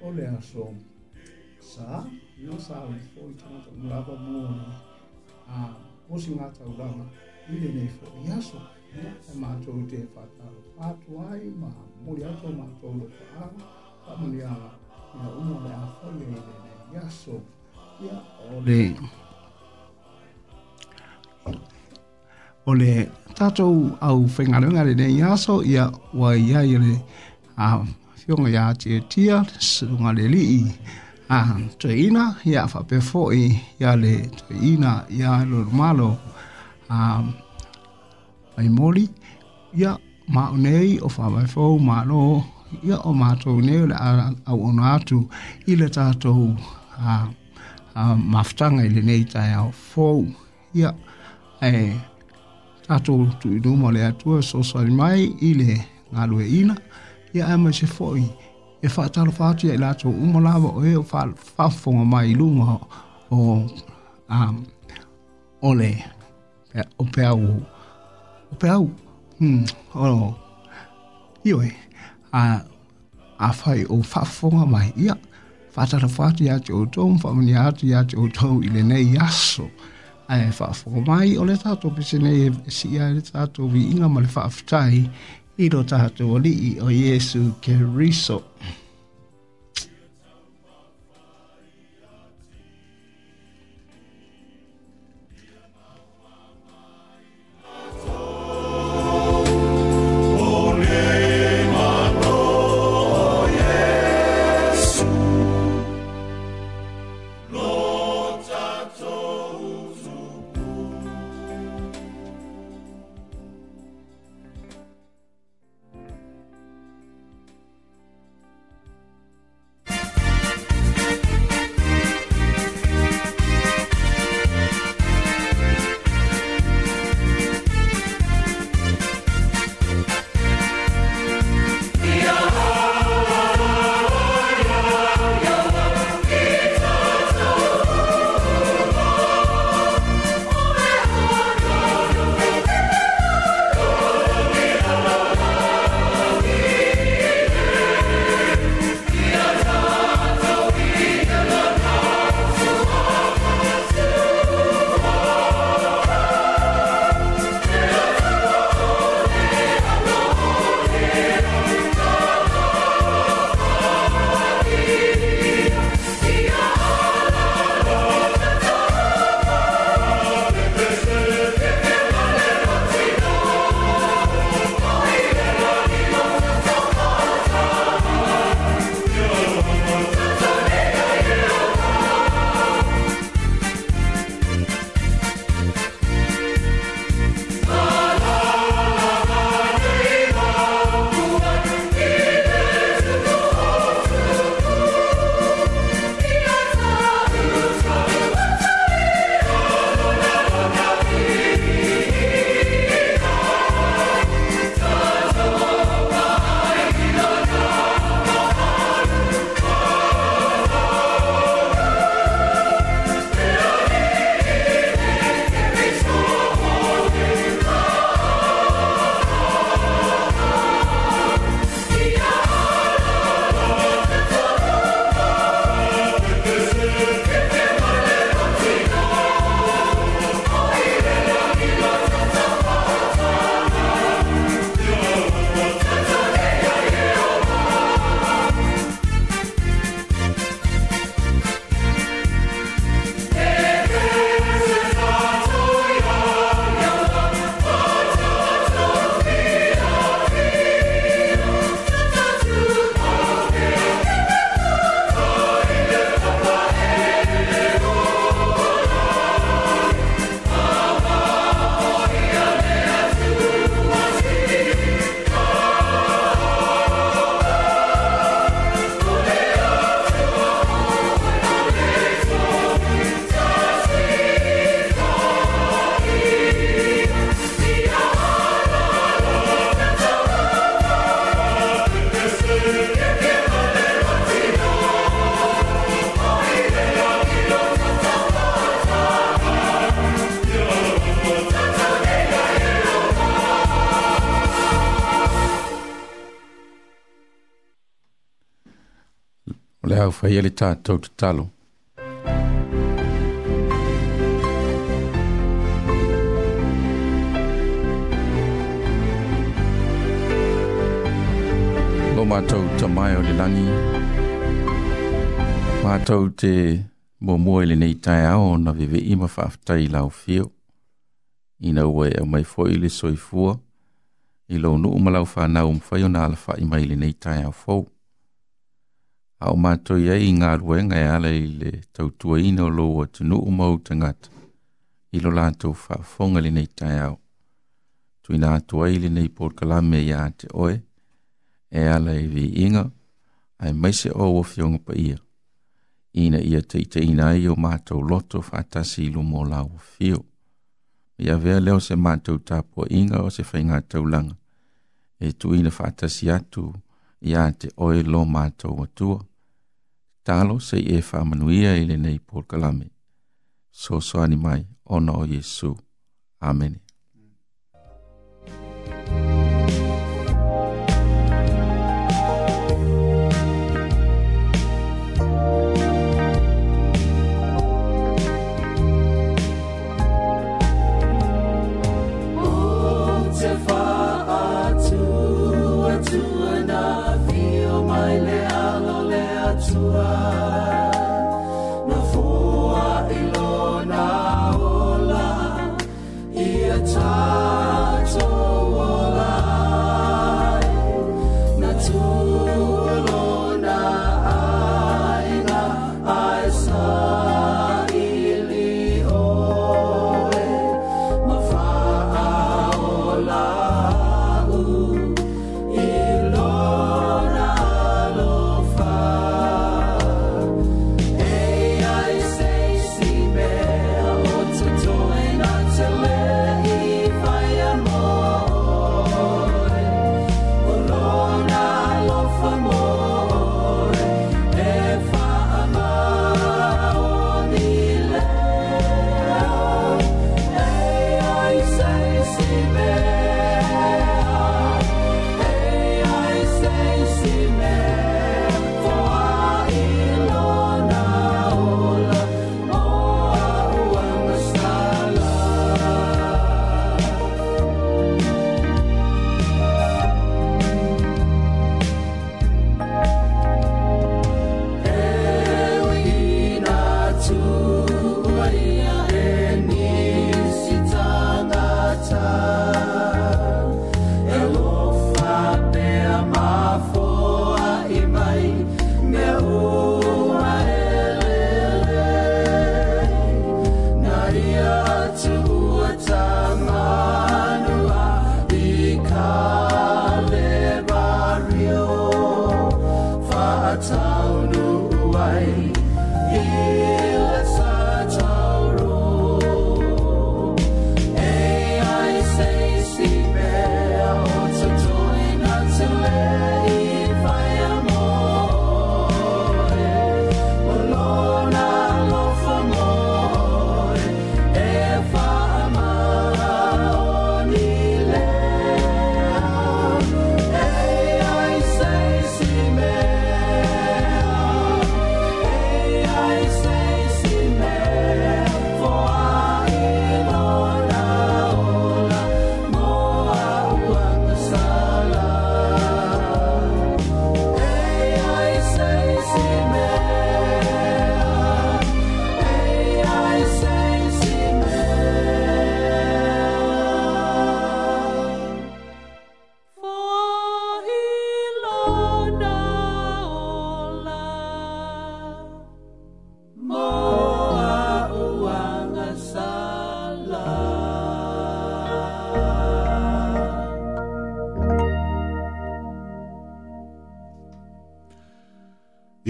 oleh asom sa na sa le foi tana ta mulava mona a usi ngata ulama ile ne fo yaso na ma to te fata fatu ai ma muri ato ma to lo fa ta muni ala na uno le a foi ile ne yaso ya ole ole tatou au whaingarenga le ne yaso ia wa ia ile a pionga ya tia tia sunga le li a tuina ya fa pe fo i ya le tuina ya lo malo a ai moli ya ma nei o fa mai fo ma no ya o ma to ne le a o na tu i le ta to a a maftanga ile nei ta ya fo ya ai e, tatou tuinuma o le atua soasoali mai i le galue ina ia ama se foi e fa talo fa tu ia to uma lava o e fa fa fo mai lungo o um ole o peau o peau hm o io e a a fai o fa fo mai ia fa talo fa tu ia to to fa mi ia tu ia to to ile nei yaso ai fa fo mai ole tato pisi nei si ia tato vi inga mal fa ftai iro tahatu o li'i o Jesu Keriso. riso. mai ele tā tau te talo. Lo mātou ta mai o le langi, mātou te mua mua ele nei tai ao na vewe ima whaftai lau fio, ina ua e mai foi le soifua, ilo nu umalau whanau mwhai o na alafa i mai le nei tai ao fau. Fau au mato ia i ngā ruenga e ala i le tautua ina o loa tunu u mau tangata i lo lato whaafonga le nei tai au. Tui nā tua i le nei porkalame i te oe e ala i vi inga ai maise o o fionga pa ia. Ina ia te i te ina i o mato loto whaatasi i lumo lau fio. Ia vea leo se mato tapua inga o se whainga taulanga. E tu ina whaatasi atu i a te oe lo mātou atua talo se e fa manuia ile nei por kalame so so animai ona o yesu amen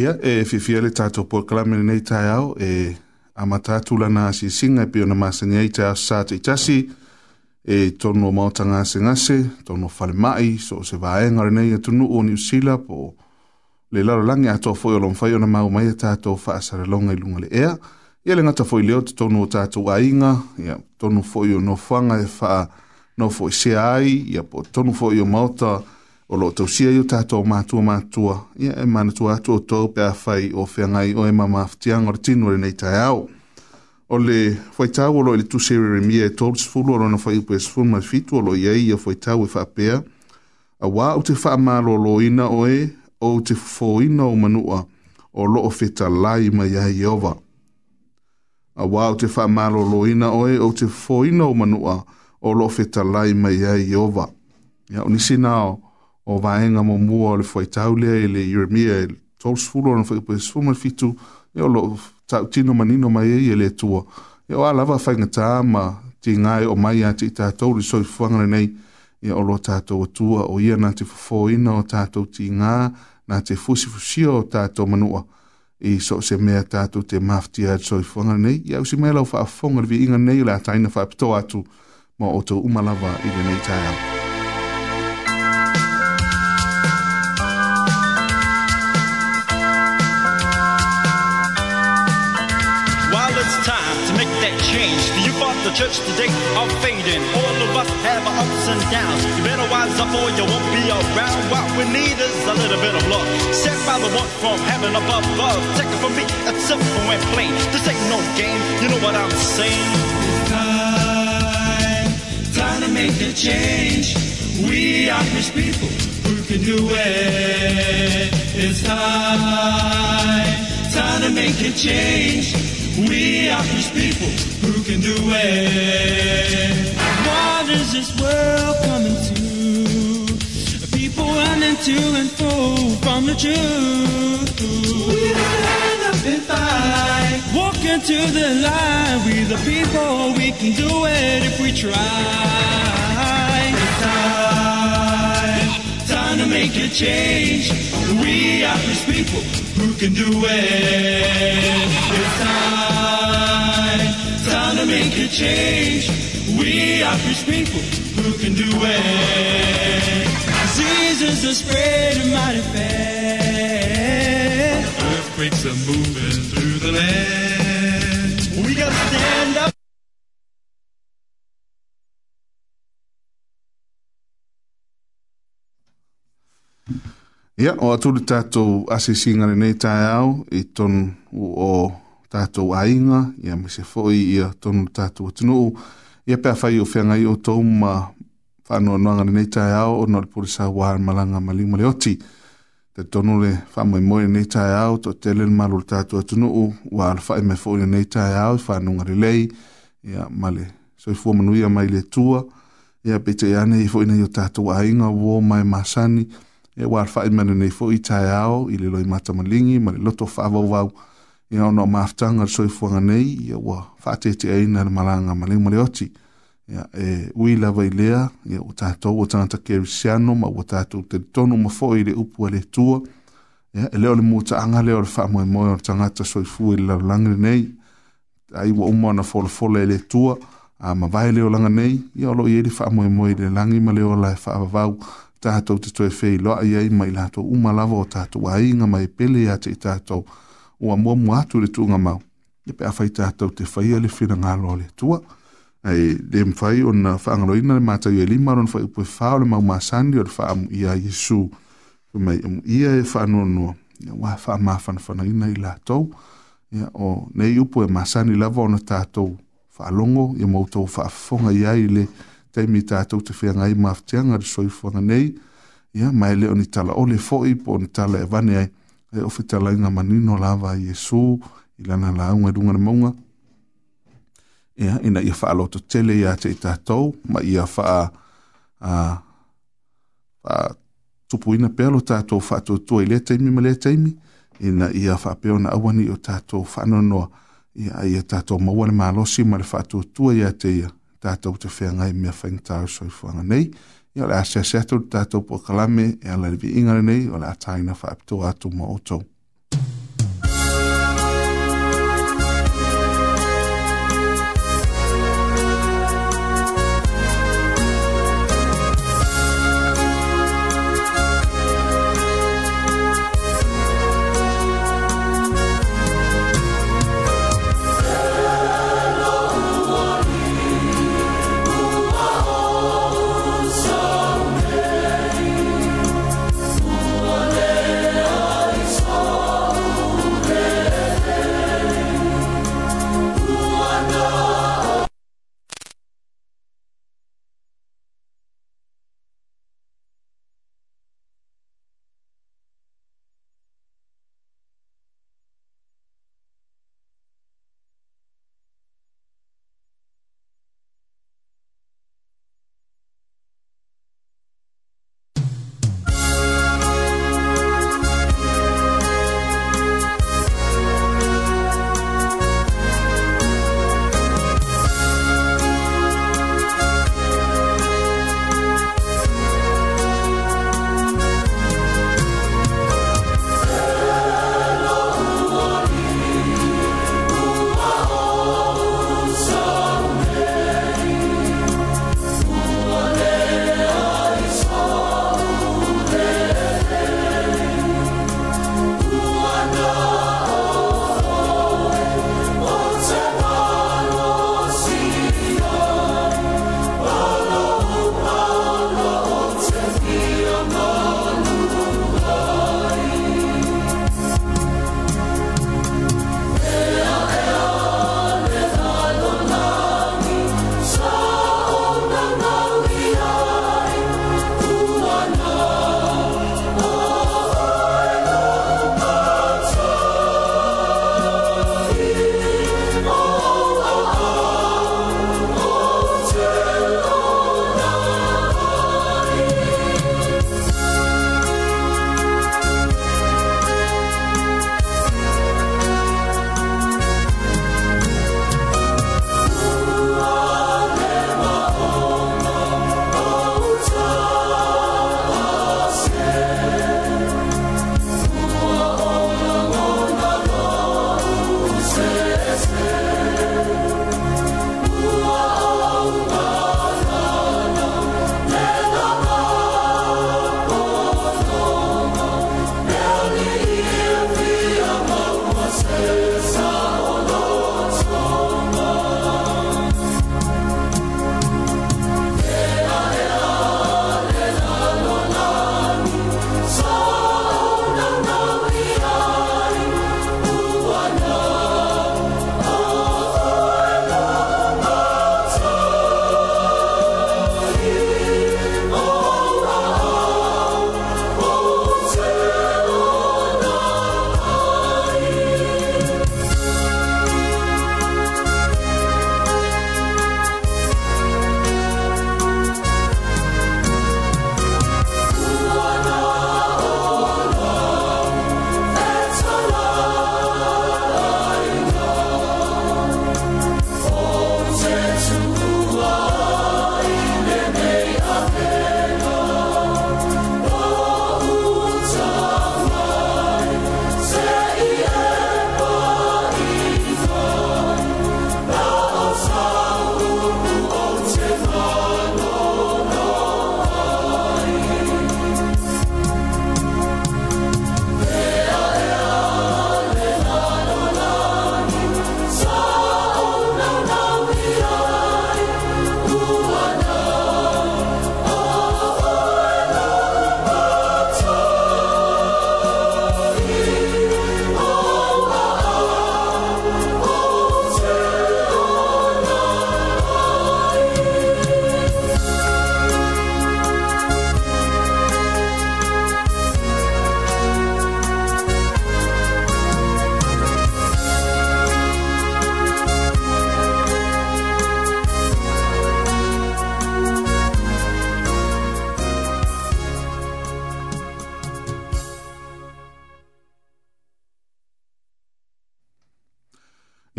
Ia, e fifia le tātou pō kalame le nei tai au, e a matātou lana si singa e pio na māsani ei tai au sā te itasi, e tono mauta ngase ngase, tono whale mai, so se vāenga re nei atunu o ni usila po le laro langi ato fōi o lomfai o na mau mai a tātou whaasare longa i lunga le ea. Ia le ngata fōi leo te tono o tātou a inga, ia tono fōi o no whanga e wha no fōi se ai, ia po tono fōi o mauta ngase, o lo tau sia yu tātou mātua mātua, ia e manatua atu o tau pia whai o whiangai o e mama aftiang o retinu re nei tai au. O le whaitau o lo ili tuse re re mia e tau tis fulu o lo na whai upe es fulu mai fitu o lo iei a whaitau e whapea, a wā o te whaamalo lo ina o e, o te fo ina o manua o lo o feta lai mai a iowa. A wā o te whaamalo lo ina o e, o te fo ina o manua o lo o feta lai mai a iowa. Ia, unisi nao, o vaenga mo mua o le whaitau lea i le Iremia i e tōs fulo na whaipa i sfuma e fitu i e o lo tau tino manino mai i le tua. I o alawa whainga tā ma ti ngai o mai a te i tātou li soi whangare nei i o lo tātou atua o ia nā te whafoina o tātou ti ngā nā te fusi fusio o tātou manua i so se mea tātou te mafti a soi whangare nei i au si mea lau wha a whongare vi inga nei la taina wha apito atu ma o tō umalawa i le nei tāia. Thank you. the church today are fading. All of us have ups and downs. You better wise up or you won't be around. What we need is a little bit of love. Sent by the one from heaven above. Love. Take it from me, it's simple and plain. This ain't no game, you know what I'm saying? time, time to make a change. We are his people who can do it. It's time, time to make a change. We are his people can do it. What is this world coming to? People running to and fro from the truth. So we end up in fight. Walk into the light. We the people, we can do it if we try. It's time, time to make a change. We are these people who can do it. It's time make a change. We are fish people who can do it. Diseases are spreading mighty fast. Earthquakes are moving through the land. We gotta stand up. Ia, o atu le tātou asisinga le nei tāi au i tonu o tātou ainga, ia me se fōi ia tonu tātou atunuu, ia pēr whai o whianga i o tōu ma whanua noanga ni neitai au o nori pūri sā wā malanga ma lima le oti. Te tonu le whamui moe ni neitai au tō te lele maru le tātou atunuu, wā le whai e me fōi ni neitai au i whanunga le lei, ia ma le soi fua manuia mai le tua, ia pete i e ane i fōi nei o tātou ainga wō mai māsani, ia wā le whai e mani nei fōi tai au i le loi mata malingi ma le loto whavau vau, vau ia ona no maftanga le soifuaga nei ia ua faateeteaina le malaga ma leuma le oti ia e ui lava i lea ia ua tatou ua tagata kerisiano ma ua tatou telitonu ma foʻi i le upu le tua ia e lea o le mutaaga anga o e le faamoemoe o le tagata soifua i le lalolagi lenei ai ua uma ona folafola e le tua a ma vai le olanga nei ia lo ye le fa mo mo le langi ma le ola fa e va ta to te to fe lo ai mai la to uma la vota to ai nga mai pele ya te ta to ua muamu atu le tuga mau ia pe afai tatou te faia le finagalo e o le atua ai le mafai ona faagaloina le matau e lima lona faiupu e fā o le maumasani o le faamuia iesu mai amuia e faanuanua ia ua faamafanafanaina i latou ia o nei upu e masani lava ona tatou faalogo ia ma outou faafofoga ia i le taimi i tatou te feagai mafatiaga le soifuaga nei ia ma e lea o ni talaole foʻi po o ni tala e vane ai e ofi tala inga manino lava i Yesu, ilana la unga runga na maunga. Ea, ina ia faa loto tele ia te i tatou, ma ia faa a, a, tupu ina pealo tatou faa tuatua i lea taimi ma lea taimi, ina ia faa peo na awani o tatou faa nonoa, ia ia tatou maua na malosi ma le faa tuatua ia te ia, tatou te whea ngai mea whaingtau soifuanga nei, ia, ia o le a sease atu le tatou puakalame e ala le viiga lenei o le a taina faapitoa atu ma outou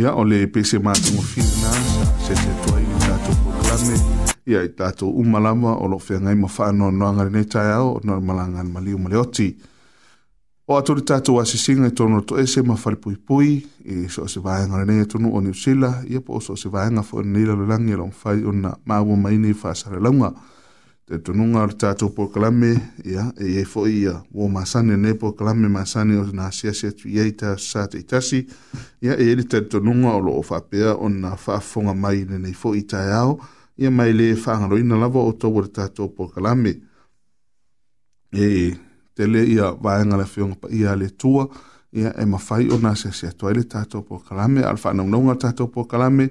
ia o le pese matagofina se te toai i tatou proklame ia i tatou uma lava o loo feagai ma faanoanoaga lenei taeao ona le malagalemaliu ma le oti o atu le tatou asisiga i tonu to ese ma falepuipui i so o se vaega lenei atunu o niusila ia po o so o se vaega foi lenei lalolagi e lo mafai ona maua maine i faasalalauga te tununga o tātou po kalame, ia, e e fo ia, wō masane ne po kalame masane o nā sia sia tu ieita sā te itasi, ia, e eri te tununga o lo o whapea o nā whaafonga mai ne nei fo i tai ao, ia mai le whaangaro ina lava o tō wara tātou po kalame. E, te le ia vāenga le whiunga pa ia le tua, ia, e mawhai o nā sia sia tuai le tātou po kalame, alwhanaunaunga tātou po kalame,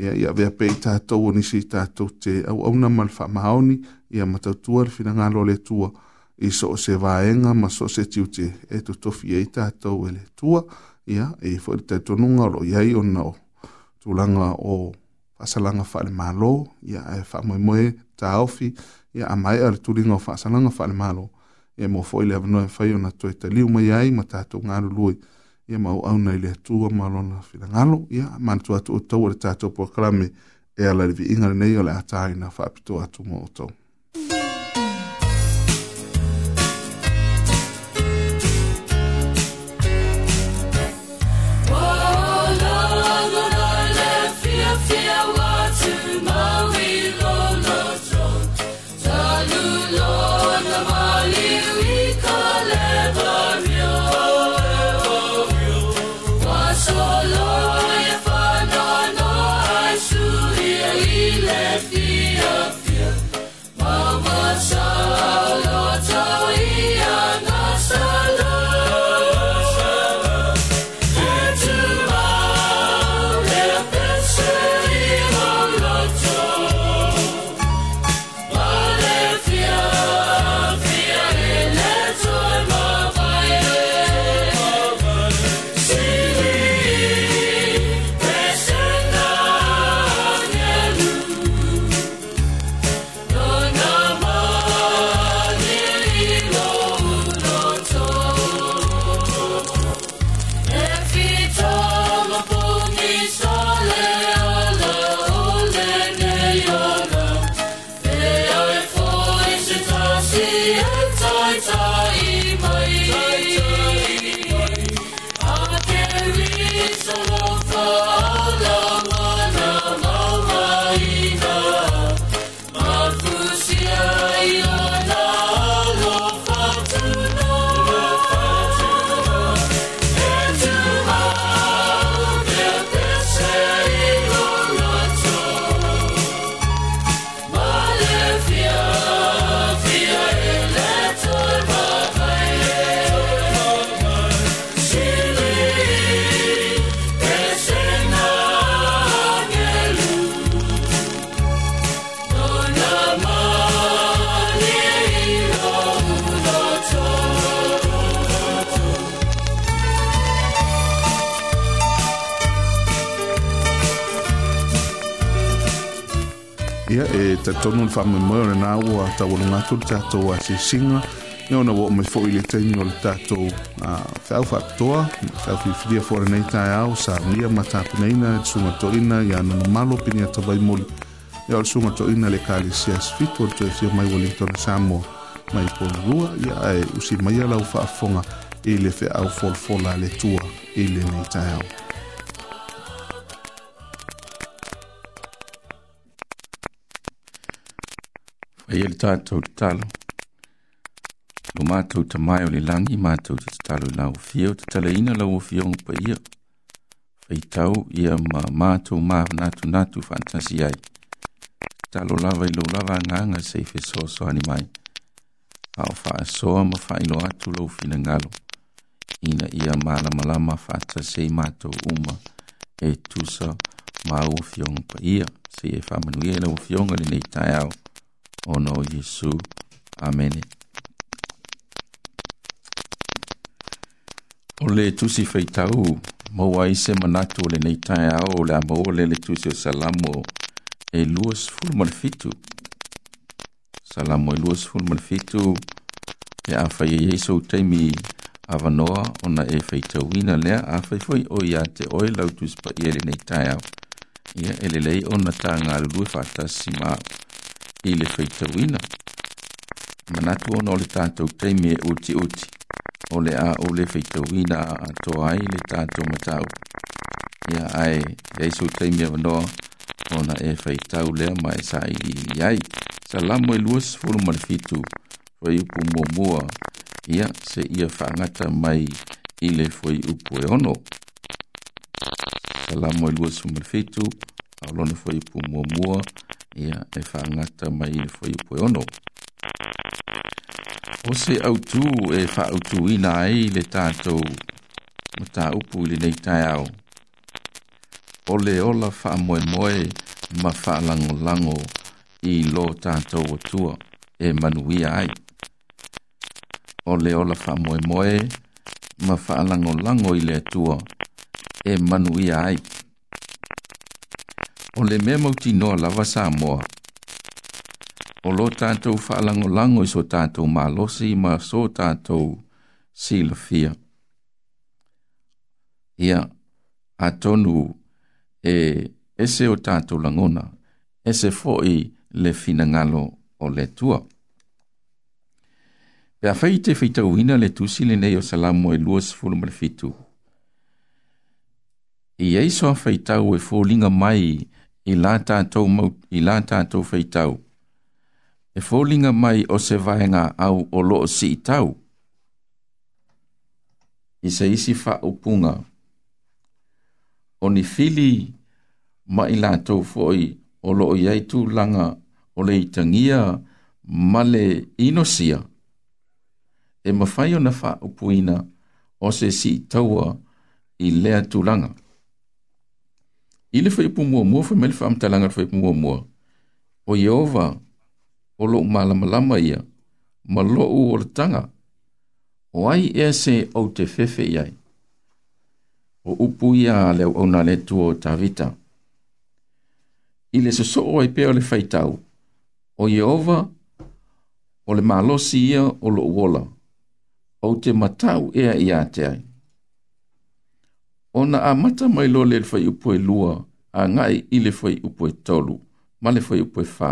ia, ia, vea pei tātou o nisi tātou te au au na malwha maoni, ia, ia matautua le finagalo o le atua i so o se vaega ma so o se tiute e totofi ai tatou e le atua ia i foi le taitonuga o loo iai ona o tulaga o faasalaga faalemālō ia e faamoemoe taofi ia e amae a le tuliga o faasalaga faalemālō ia mo foi le avanoa e fai ona toe taliu mai ai ma tatou galulue ia ma auauna i le atua ma lona finagalo ia manatua atuutou o le tatou proklame e ala le viiga lenei o le a tāina faapito atu mo outou tatonu le faamoemoe o lenā ua taualogatu le tatou asesiga ia ona uao mai foʻi le taimi o le tatou feau faapitoa feaufilifilia foʻi lenei taeao samia ma tapenaina le sugatoʻina ia na mamalo penia tavai moli ia o le sugatoʻina le kalesia sefitu o le toefia mai ua litona samo mai polulua ia e usi maia lau faafofoga i le feʻau folafola a le tua i lenei taeao ia le tatou le talo lo matou tamae o le lagi matou te tatalo i laofia o te talaina lauofioga paia faitau ia ma matou manatunatu faatasi ai talo lava i lou lava agaga sei fesoasoani mai ao faasoa ma faailo atu lou finagalo ina ia malamalama faatasi ai matou uma e tusa ma auofioga paia sei e faamanuia i lauofioga lenei taeao Ona oh Yesu, amen. O le tusi feitau, maua ai se manatu o le nei au o le amaua le le tusi o salamo e luas fulmanafitu. Salamo e luas fulmanafitu e awha i Yesu e teimi avanoa ona e feitauina lea a faifoi o ia te oe lau tusi pa i le nei au. Ia e lelei ona tā ngā lulue fatasi maa. i le feitauina manatu ona o le tatou taimi e utiuti o le a o le feitauina a atoa ai le tatou matau ia ae iai sou taimi avanoa ona e feitau lea ma e saʻiliili ai salamo e lua sefulu ma le fitu foi upu muamua ia seʻia faagata mai i le foi upu e ono salamo e lua sefulu ma le fitu aolona foi upu muamua ia e whaangata mai e whai upoe ono. O se autu e wha autu ina ai le tātou ma tā upu le nei tai au. O le ola wha moe moe ma wha lango lango i lo tātou atua e manuia ai. O le ola wha moe moe ma wha lango lango i le atua e manuia ai. ai o le mea mauti noa lava sa moa. O lo tātou whaalango lango i so tātou mā losi ma so tātou si la fia. Ia, a tonu e ese o tātou langona, ese foi le finangalo o le tua. Pea fai te feitau hina le tusi le nei o salamo e luas fulu marifitu. Ia iso a feitau e fulinga mai e i la tātou maut, i la tātou feitau. E fōlinga mai o se vaenga au o loo si i tau. I se isi wha upunga. O ni fili ma i la tau fōi o loo iei tū langa o le i tangia male inosia. E mawhai o na wha upuina o se si i taua i lea tū langa ile fa ipu mo mo fa mel fam talanga fa ipu mo mo o yova o lo mala mala ia ma lo u o tanga o ai e se o te fefe ia o upu ia le o na le tuo tavita ile se so o pe o le faitau o yova o le malosi ia o lo wola o te matau ia ia te ai ona a mata mai lole le fai upo e lua, a ngai i le fai upo e tolu, ma le fai upo e fā.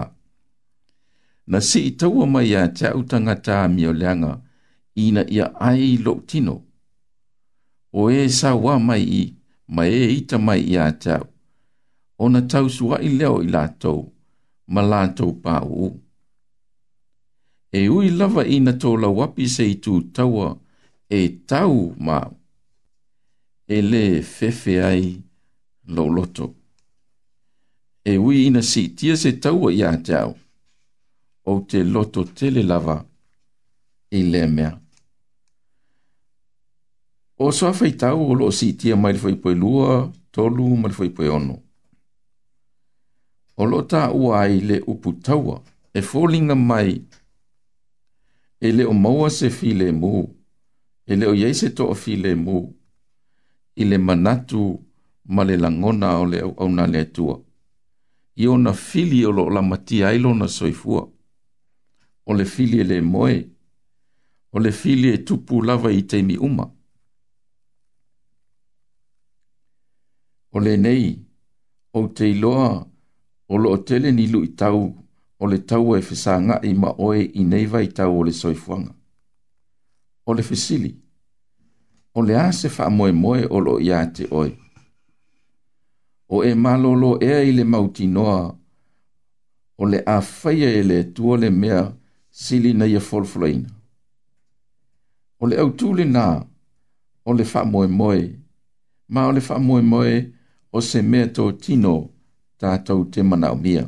Na si i taua mai a te autanga tā mio leanga, ina ia ai lo tino. O e sa wā mai i, ma e ita mai i a tau. O na tau sua i leo i lātou, ma lātou pā uu. E ui lava i na tō la wapi se i tū taua, e tau māu e le fefe ai loloto. E ui ina si tia se taua ia te au, o te loto tele lava i le mea. O soa fai tau o loo si tia mai le fai poe lua, tolu, mai le fai poe ono. O loo taa ua ai le upu taua, e fōlinga mai, e le o maua se file mu, e le o yei se toa file mu, e i le manatu ma le langona o le au na le atua. I ona fili o lo la matia i lo na soifua. O le fili e le moe. O le fili e tupu lava i te mi uma. O le nei, o te iloa, o lo tele ni lu i tau, o le tau e fesanga i ma oe i neiva i tau o le soifuanga. O le fesili. O le fesili o le ase wha moe moe o lo ia te oi. O e malolo ea i le mauti noa, o le a whaia e le tua le mea sili na ia folfloina. O le au tūle nā, o le wha moe moe, ma o le wha moe moe o se mea tō tino tātou te mana o mia.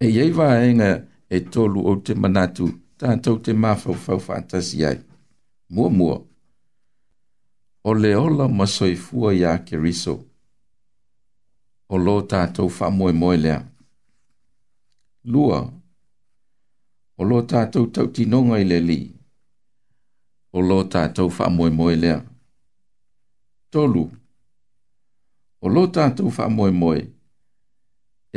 E iei wā e, e tolu o te manatu tātou te mawhau whau fantasi ai mua mua. O le ola masoifua ia ke riso. O lo tātou wha moe moe lea. Lua. O lo tātou tau tinonga i le li. O lo tātou wha moe moe lea. Tolu. O lo tātou wha moe moe.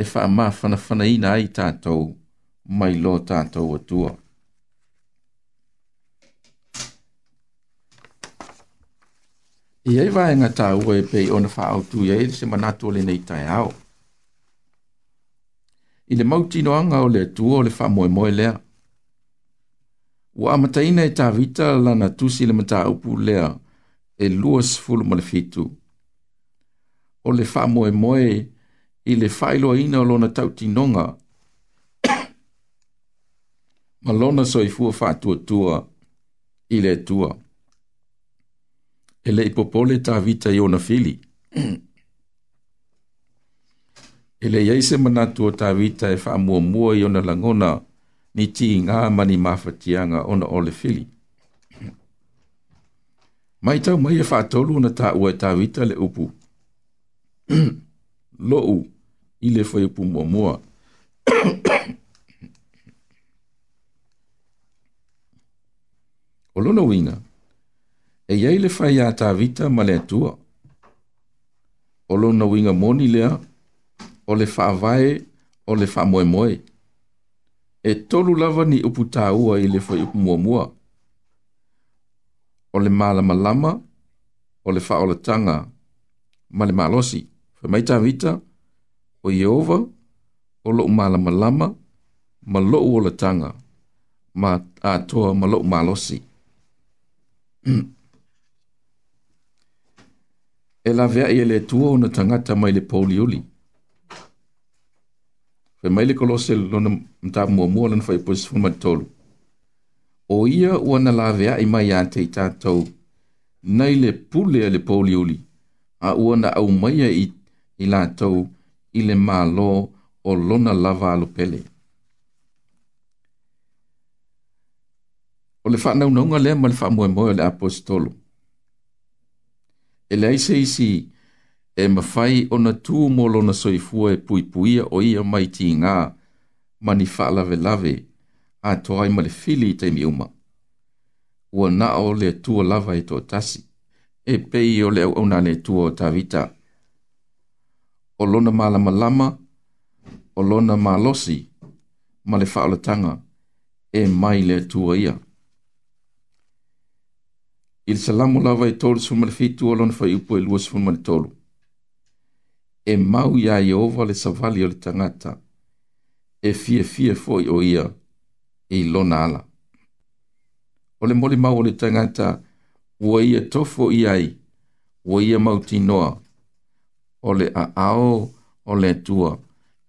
E wha maa whanawhana ina ai tātou mai lo tātou atua. tua. I ai vai nga tā ua e pei ona wha au tu iei se manatu o le nei tai au. I le mautino anga o le tu o le wha moe moe lea. Ua amataina e tā vita la na tusi le mata upu lea e luas fulu mo le fitu. O le wha moe moe i le whailoa ina o lona tautinonga. Malona soifua wha tua tua i le tua. tua e le ipopole ta vita i ona fili. e le iaise manatu o ta vita e wha mua mua i ona langona ni ti ngā mani mawhatianga ona ole fili. mai tau mai e wha tolu na ta ua e ta vita le upu. Lou i le fwai upu mua mua. o lona winga e iai le fai atavita ma le atua o lona uiga moni lea o le faavae o le faamoemoe e tolu lava ni upu tāua i le fai upu muamua o le malamalama o le faaolataga ma le malosi faimai tavita o ieova o loʻu malamalama ma loʻu olataga ma atoa ma loʻu malosi e lavea ia e le atua ona tagata mai le paulioli fai mai le kolose lona matamuamua lana faipoesifumatolu o ia ua na laveaʻi mai iā te i tatou nai le pule a le paulioli a ua na aumaia i latou i le mālō o lona lava alopele o le faanaunauga lea ma le faamoemoe o le apositolo e lei aise isi e mawhai o na tū molo na soifua e pui puia o ia mai ti ngā mani whaalave lave a toai ma le fili i te miuma. Ua na o le tua lava e tua tasi, e pei o le au au nane tua o tavita. O lona malama lama, o lona malosi, ma le whaalatanga, e mai le tua ia il salamu lava e tolu sumu le fitu o lona fai upu e lua sumu mani tolu. E mau ia e ova le savali o le tangata, e fie fie foi o ia, e ilona ala. O le moli mau o le tangata, ua ia tofo iai, ua ia mau tinoa, o le a ao o le tua,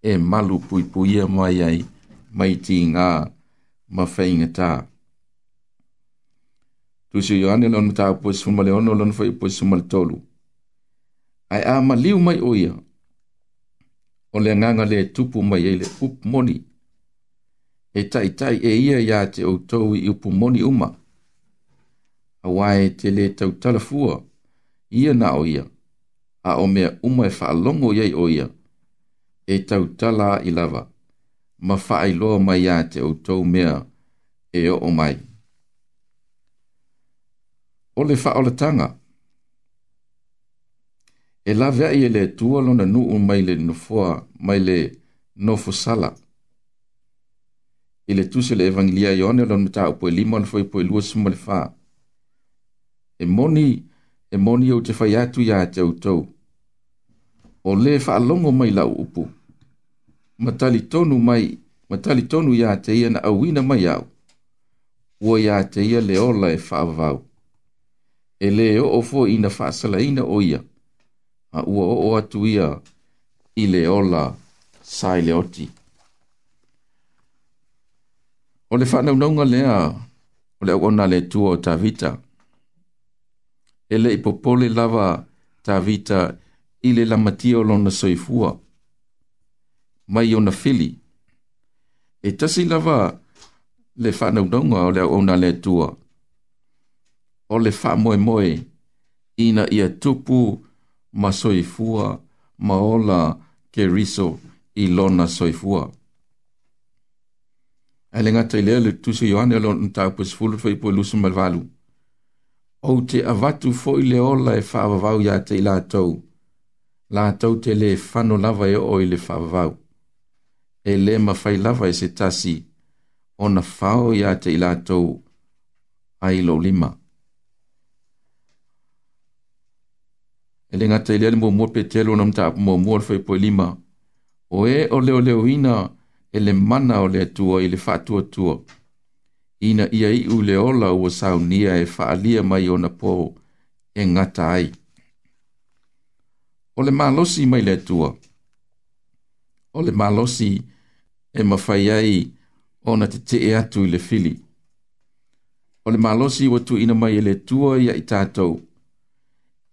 e malu pui puia mai ai, mai ti ngā, ma whaingataa tu si yoani lon mata po si fumale ono lon fai po si fumale tolu. Ai a ma liu mai oia, o le nganga le tupu mai e le upu moni, e tai tai e ia ia te o tau i upu moni uma, a wae te le tau talafua, ia na oia, a o mea uma e whaalongo iei oia, e tau tala i lava, ma whaailoa mai ia te o tau mea e o mai o le fa o le tanga. E la vea i e le tua lona nuu mai le nofoa, mai le nofo sala. I le tuse le evangelia i one lona mta upo e lima ono fai po e lua suma le fa. E moni, e moni au te fai atu ya te utou. O le fa alongo mai la upu. Matali tonu mai, matali tonu ya te iana awina mai au. Ua ya te ia le ola e fa avau e le o o fo ina fa ina o ia a ua o o atu ia i le ola sai le oti o le fa nau lea o le ona le tua o ta vita e le ipopole lava ta vita i le lamatia o lona soifua mai ona fili e tasi lava le fa nau o le ona le tua o o le wha moe moe ina ia tupu ma soifua ma ola ke riso i lona soifua. A le ngata i lea le tusa Ioane alo ntau pas fulu fai po ilusu malvalu. O te avatu fo i le ola e wha avavau ya te ilatou. Lātou te le whano lava e o i le whavavau. E le mawhai lava e se tasi. Ona whao i a te ilatou a ilo lima. e le ngata i lea le muamua petelo ona mataapumuamua le faipoelima o ē o leoleoina e le mana o le atua i le faatuatua ina ia i'u le ola ua saunia e fa'alia mai ona po e ngata ai o le malosi mai le atua o le malosi e mafai ai ona tetee atu i le fili o le malosi ua tuuina mai e le atua ia i tatou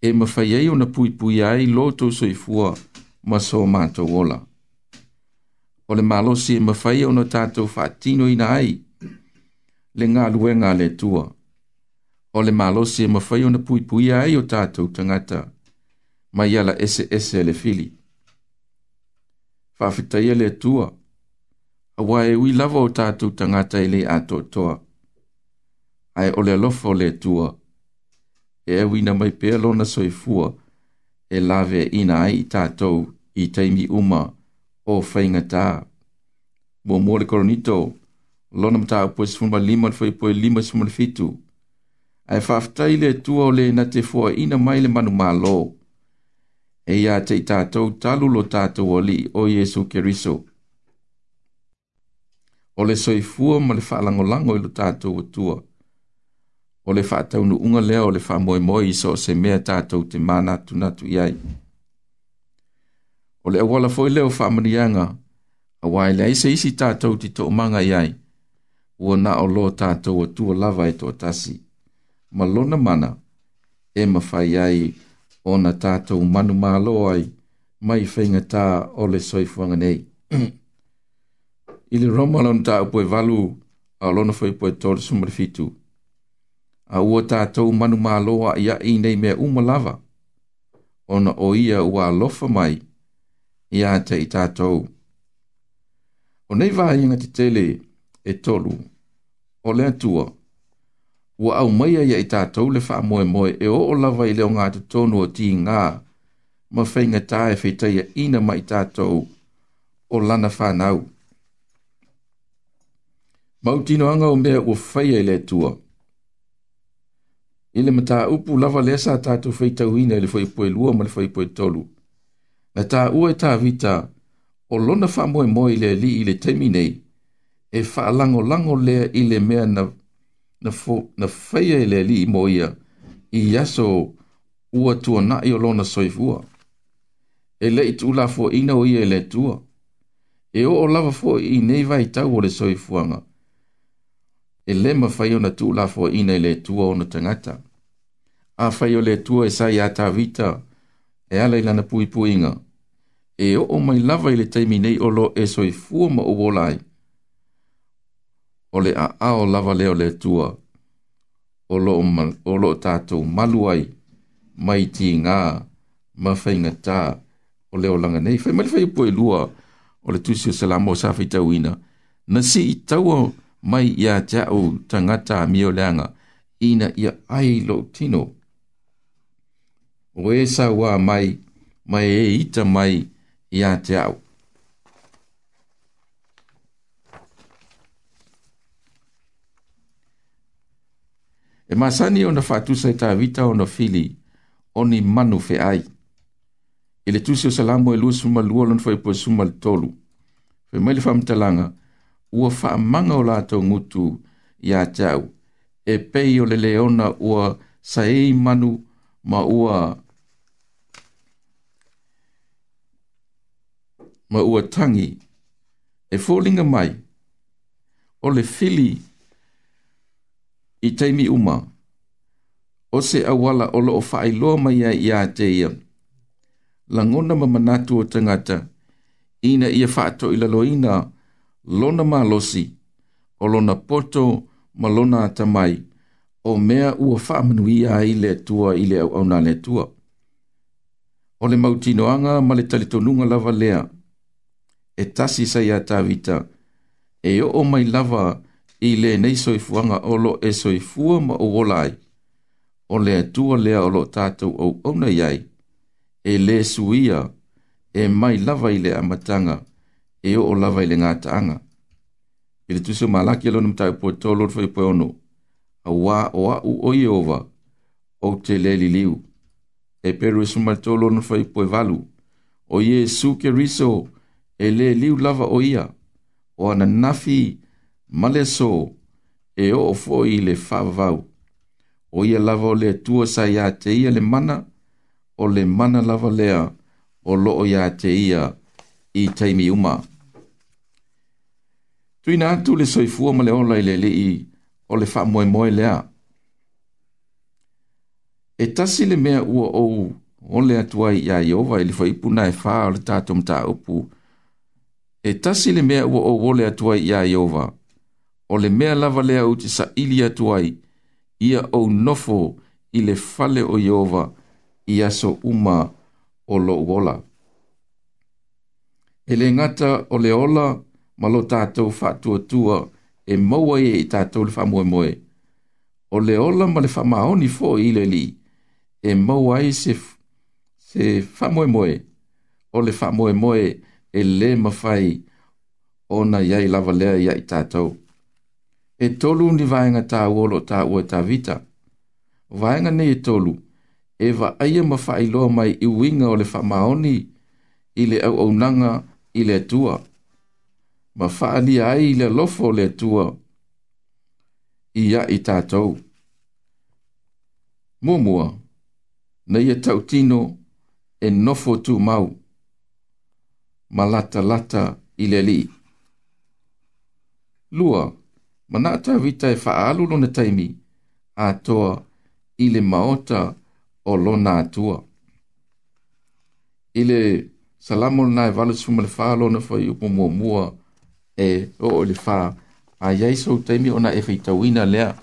e mawhai ei o na pui pui ai loto so i fua ma so mato wola. O le malosi e mawhai o na tātou whātino ina ai le ngā luenga le tua. O le malosi e mawhai o na pui pui ai o tātou tangata ma iala ese ese le fili. Whawhitaia e le tua, a wae ui lava o tātou tangata i le ato toa. Ai ole lofo le tua, e awina mai pea lona soifua e lawe ina ai i tātou i teimi uma o whaingatā. Mua mua le koronito, lona mta au pwes funwa lima fwe pwe lima sumar fitu. Ai whaftai le tua ole na te fua ina mai le manu malo. E ia te i tātou talu lo tātou ali o Yesu Keriso. O le soifua ma le whaalangolango i lo tātou o tua. Tātou o le faataunuʻuga lea o le faamoemoe i so o se mea tatou te manatunatu i ai o le auala foʻi lea o faamaniaga auā e leai se isi tatou te toʻamaga i ai ua naʻo lo tatou atua lava e toʻatasi ma lona mana e mafai ai ona tatou manu mālō ai mai faigatā o le soifuaga nei i le roma lona taupu e valu a o lona foi poe tolesuma le fitu a ua tātou manu māloa ia i nei mea umalava, ona o ia ua alofa mai, ia te i tātou. O nei vāinga te tele e tolu, o lea tua, ua au maia ia i tātou le wha moe moe e o o lava i leo ngā te tonu o tī ngā, ma whainga tā e whetaia ina mai i tātou o lana whanau. Mautino anga o mea ua whaia i lea tua, ile mata upu lava le sa ta tu fe ta wina le foi poe lua ma le foi poe tolu na ta u e ta vita o lona fa moe moe le li ile termine e fa lango lango le ile me na na fo na fe ile li moia i yaso u atu na i lona soi vua e le itu la fo ina o ile tua e o lava fo i nei vai ta o le soi fuanga e le ma fai ona tu la fo ina le tua ona tangata. A fai o le tua e sai a ta vita, e ala ilana pui pui inga. E o o mai lava i le taimi nei o lo e soi fua ma o O le a a o lava leo le tua, o lo o, lo o tātou maluai, mai ti ngā, ma fai ngā tā, o leo langa nei. Fai mali fai pui lua, o le tusio salamo sa fai tau ina. Nasi i tau o, mai ia tau tangata mioleanga ina ia lo tino. O e sawa mai, mai e ita mai ia te E masani ona whātusa e tāwita ona fili, oni manu fe ai. E le tusi o salamo e lua suma lua lon fai po suma le tolu. Fe mai le whamtalanga, ua wha manga o lātou ngutu i a tau. E pei o le leona ua saei manu ma ua ma ua tangi e fōlinga mai o le fili i teimi uma o se awala o loo whaeloa mai ai i a teia langona ma manatu o tangata ina ia whaato ila loina ina lona malosi o lona poto ma lona tamai o mea ua whaamanuia i le tua i le au au le tua. O le mautinoanga ma le talitonunga lava lea e tasi sai a tavita e o o mai lava i le nei soifuanga o lo e soifua ma o wolai o le tua lea o lo tatou au au na iai e le suia e mai lava i le amatanga. matanga e o lava i le ngātaanga. I le tuse malaki alo nama tāi pua tō lorfa i pua ono, a wā o a u o iowa, o te le li liu. E peru e suma tō lorfa i pua valu, o i e suke riso e le liu lava o ia, o ana nafi male so e o fo i le whavau. O ia lava o le tua sa ia te ia le mana, o le mana lava lea o loo ia te ia i taimi umaa tuina atu le soifua ma le ola i le alii o le faamoemoe lea e tasi le mea ua ou ole atu ai iā ieova i e le faipu na e fā o le tatou mataupu e tasi le mea ua ou ole atu ai iā ieova o le mea lava lea ou te saʻili atu ai ia ou nofo i le fale o ieova i aso uma o loʻu ola e le gata o le ola ma lo tātou whātua e maua e i tātou le whamoe moe. O le ola ma le whamaoni fō i le li, e maua i se, se whamoe moe, o le whamoe moe e le mawhai o na iai lava lea ia i tātou. E tolu ni vāenga tā uolo tā ua tā vita. Vāenga ne e tolu, e wa aia mawhai loa mai i winga o le whamaoni i le au au nanga i le tua ma whaalia ai le lofo le tua i a i tātou. Mumua, na ia e tau tino e nofo tu mau, ma lata lata i le li. Lua, ma nā tau vita e whaalu lona taimi, a toa i le maota o lona atua. I le salamol nai valesumale whaalona fai upo mua mua, mua e o o le faa. A yei sou teimi ona e whaitawina lea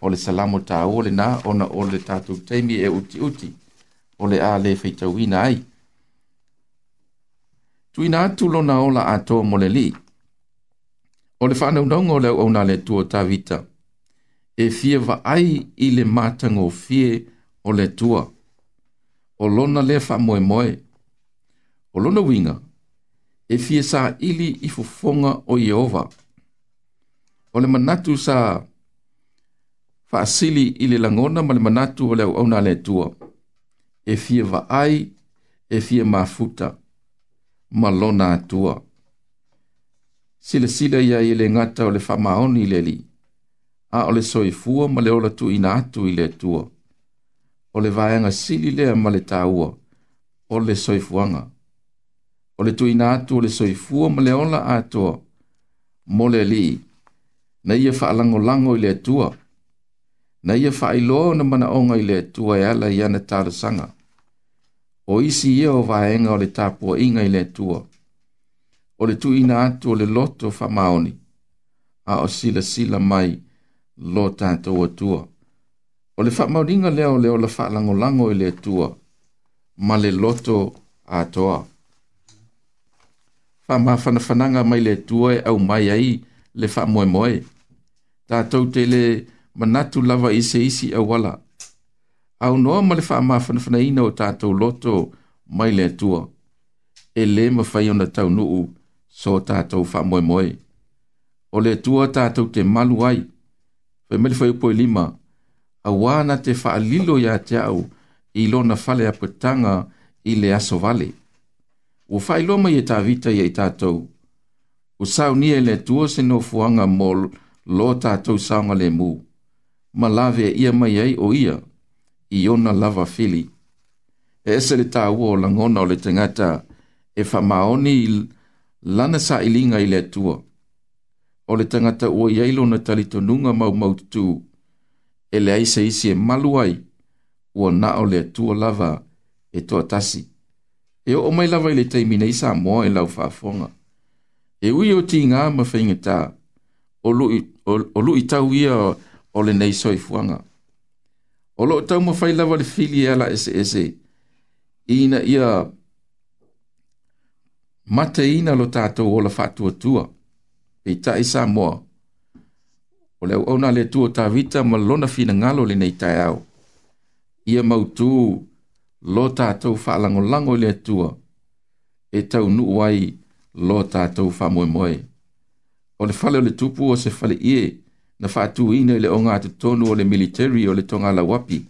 o le salamo ta o le na ona o le tatou teimi e uti uti o le a le whaitawina ai. Tuina atu lona ola ato mo le li. O le whanau nongo leo au na le tua tavita. E fie va ai i le mātango fie o le tua. O lona le wha moe moe. O lona winga e fie sa ili i fufonga o Yehova. O le manatu sa faasili i le langona ma le manatu o le au na le tua. E fie vaai, e fie mafuta, ma lona atua. Sile sile ia i le ngata o le famaoni le li. A o le soifua ma le ola tu ina atu i le tua. O le vaenga sili lea ma le taua, o le soifuanga o le tuina atu o le soifua ma le ola atua mo le alii na ia faalagolago i le atua na ia faailoa ona manaʻoga i le atua e ala i ana talosaga o isi ia o vaega o le tapuaʻiga i le atua o le tuuina atu o le loto faamaoni a o silasila mai lo tatou atua o le faamaoniga lea o le ola faalagolago i le atua ma le loto atoa fa ma fana fana nga mai le tua au mai ai le fa moe moe. Ta tau te le manatu lava isi isi a wala. Au noa ma le fa ma fana fana ina o tatou loto mai le tua. E le ma fai ona tau nuu so tatou fa moe moe. O le tua tatou te malu ai. Fai mele fai upo e lima. A wana te fa alilo ya te au i lona fale apetanga i le aso vale ua faailoma ia e tavita iai tatou ua saunia e le atua se nofoaga mo lo tatou saoga lemū ma lave e ia mai ai o ia i ona lava fili e ese le tāua o lagona o le tagata e faamaoni i lana saʻiliga i le atua o le tagata ua i ai lona talitonuga maumau tutū e leai se isi e malu ai ua na o le atua lava e toʻatasi e o mai lava i le taimi nei sa moa e lau faafoga e ui o tigā ma faigatā o luʻi tau ia o lenei soifuaga o loo taumafai lava le fili e ala eseese ina ia mateina lo tatou ola faatuatua peitaʻi sa moa o le auauna le atua tavita ma lona finagalo lenei taeao ia mautū lo tātou whaalango lango le atua, e tau nu wai lo tātou wha moe moe. O le whale o le tupu o se whale ie, na wha atu ina le onga atu tonu o le military o le tonga la wapi.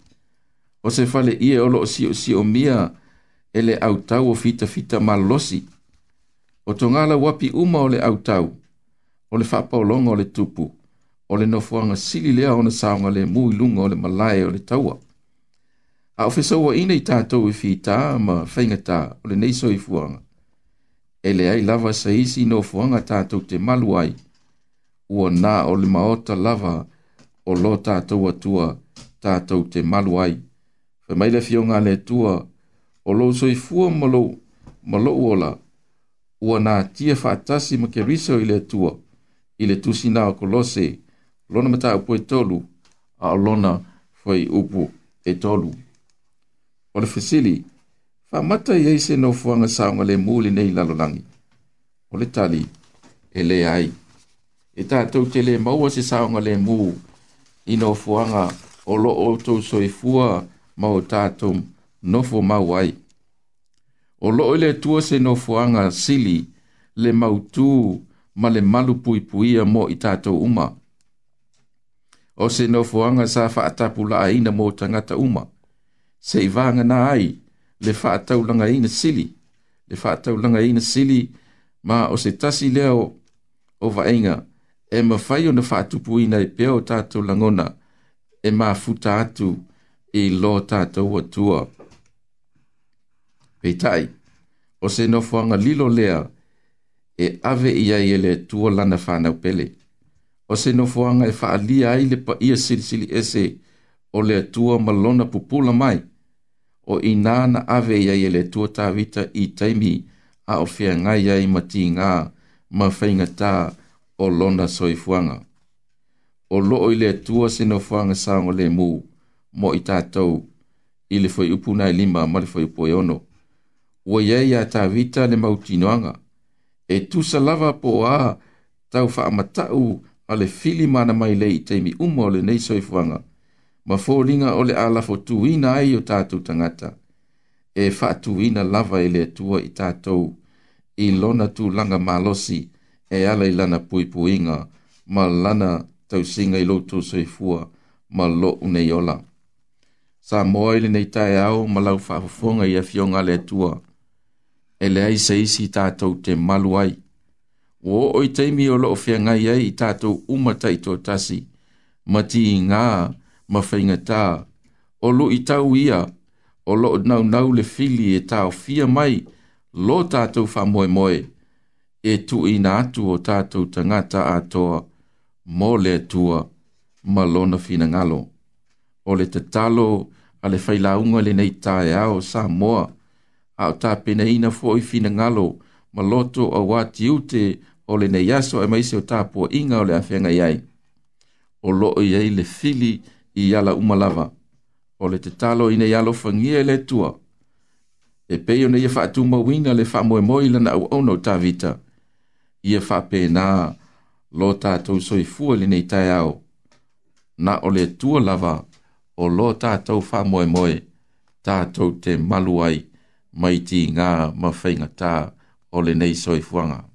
O se whale ie o lo si o si o mia, e le au tau o fita fita ma losi. O tonga la wapi uma o le au tau, o le wha o le tupu, o le nofuanga sili lea o na saonga le mui lunga o le malae o le taua a e o fesau aina i tatou e fitā ma faigatā o lenei soifuaga e leai lava sa isi nofoaga tatou te malu ai ua nā o le maota lava o lo tatou atua tatou te malu ai faimai le afioga a le atua o lou soifua ma lou ola ua nā tia faatasi ma keriso i le atua i le tusina o kolose lona mataupu e tolu a o lona fai upu e tolu o le fesili faamata i ai se nofoaga saoga lemu i lenei lalolagi o le tali e lē ai e tatou te lē maua se saoga lemu i nofoaga o loo outou soifua ma o tatou nofo mau ai o loo i le atua se nofoaga sili le mautū ma le malu puipuia mo i tatou uma o se nofoaga sa faatapulaaina mo tagata uma se ivanga na ai le fa tau langa ina sili le fa tau langa ina sili ma o se tasi leo o vainga e ma fai o na fa tupu ina e peo tatou langona e ma futa atu e lo tatou atua peitai o se nofoanga lilo lea e ave ia i ele tua lana whanau pele. O se nofoanga e faalia ai le pa ia sili sili ese o le tua malona pupula mai o i nāna ave ia e i le tuatāwita i taimi a o fia ngai ai mati ngā ma whainga tā o lona soifuanga. O loo i le tua seno fuanga sāngo le mū mo i tātou i le fwai upu nai lima ma le fwai upu e ono. Ua ia i a tāwita le mautinoanga e tu salava po a tau wha amatau a le fili mana mai le i taimi umo le nei soifuanga ma fōlinga o le alafo tuina ai o tātou tangata, e wha tuina lava i le tua i tātou, i lona tu langa malosi, e ala i lana pui puinga, ma lana tau singa i loto soi fua, ma lo unei ola. Sa moa ili nei tae au, ma lau whafafonga i a le tua, e le ai seisi tātou te malu ai. O o i teimi o loo fia ai i tātou umata i tō tasi, ma i ngāa, ma whainga tā. O lo i tau ia, o lo nau nau le fili e tau fia mai, lo tātou wha moe moe, e tu i nā atu o tātou tangata a toa, mō le tua, ma lona fina ngalo. O le te talo, a le whaila unga le nei tae ao sa moa, a o tā pena ina fo i fina ngalo, ma loto a wāti ute, o le nei yaso e maise o tāpua inga o le awhenga iai. O lo i ei le fili, le fili, i ala umalava. O le te talo i nei alo fangia e le tua. E peio nei e whaatu mawina le wha moe moe lana au au nau tā vita. I e wha lo tātou soi fua le nei tai au. Na o le tua lava o lo tātou wha moe moe tātou te maluai mai ti ngā mawhainga tā o le nei soi fuanga.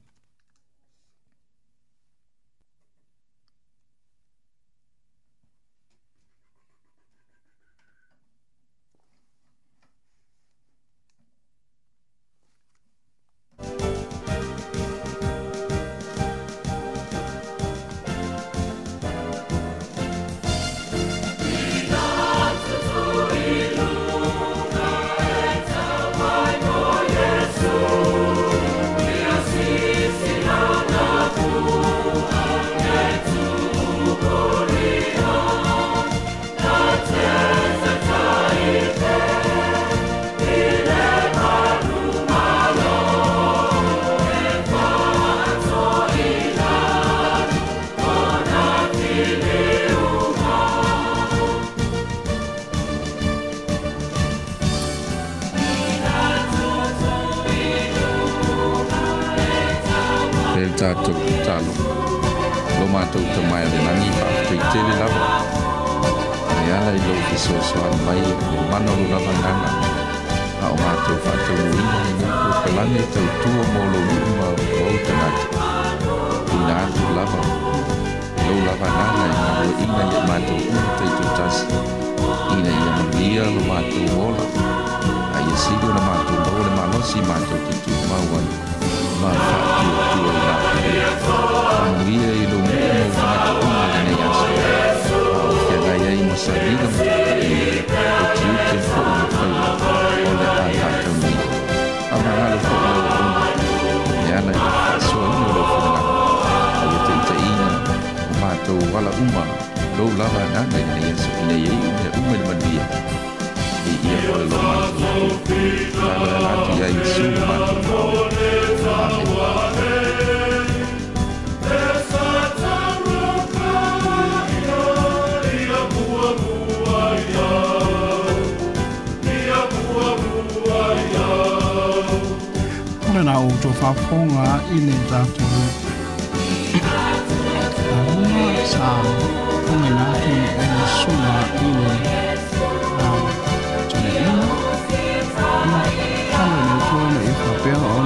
wala uma lo la la na na ya so ne ye u me umel man dia e ia por lo ma so fita la la dia i su ma Now to far from our inner um, kumena i sula mà le um, tuna ina na tawe na kua na i whapea o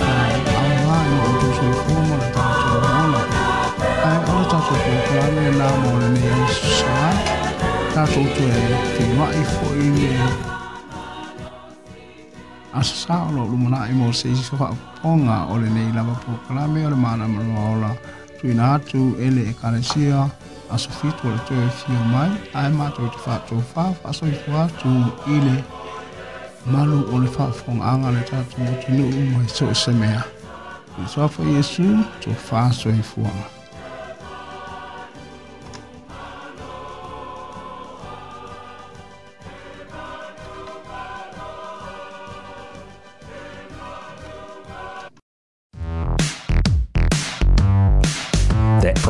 na awa no o tu sui kuma na tātua hana ai ala tātua kua kua mà mōna me i sā tātou tu e te mai fo i me asasā o lo lumana i mō se i sofa ponga o le nei lava pōkalame o le mà manoa o la tuina atu ele ekalesia aso fitu o le toe e fio mai ae matou i te faatofā faasoifo atu i le malu o le faafogaaga le tatou motunuu mai soo e se mea i le soafo iesu tofāsoifuaga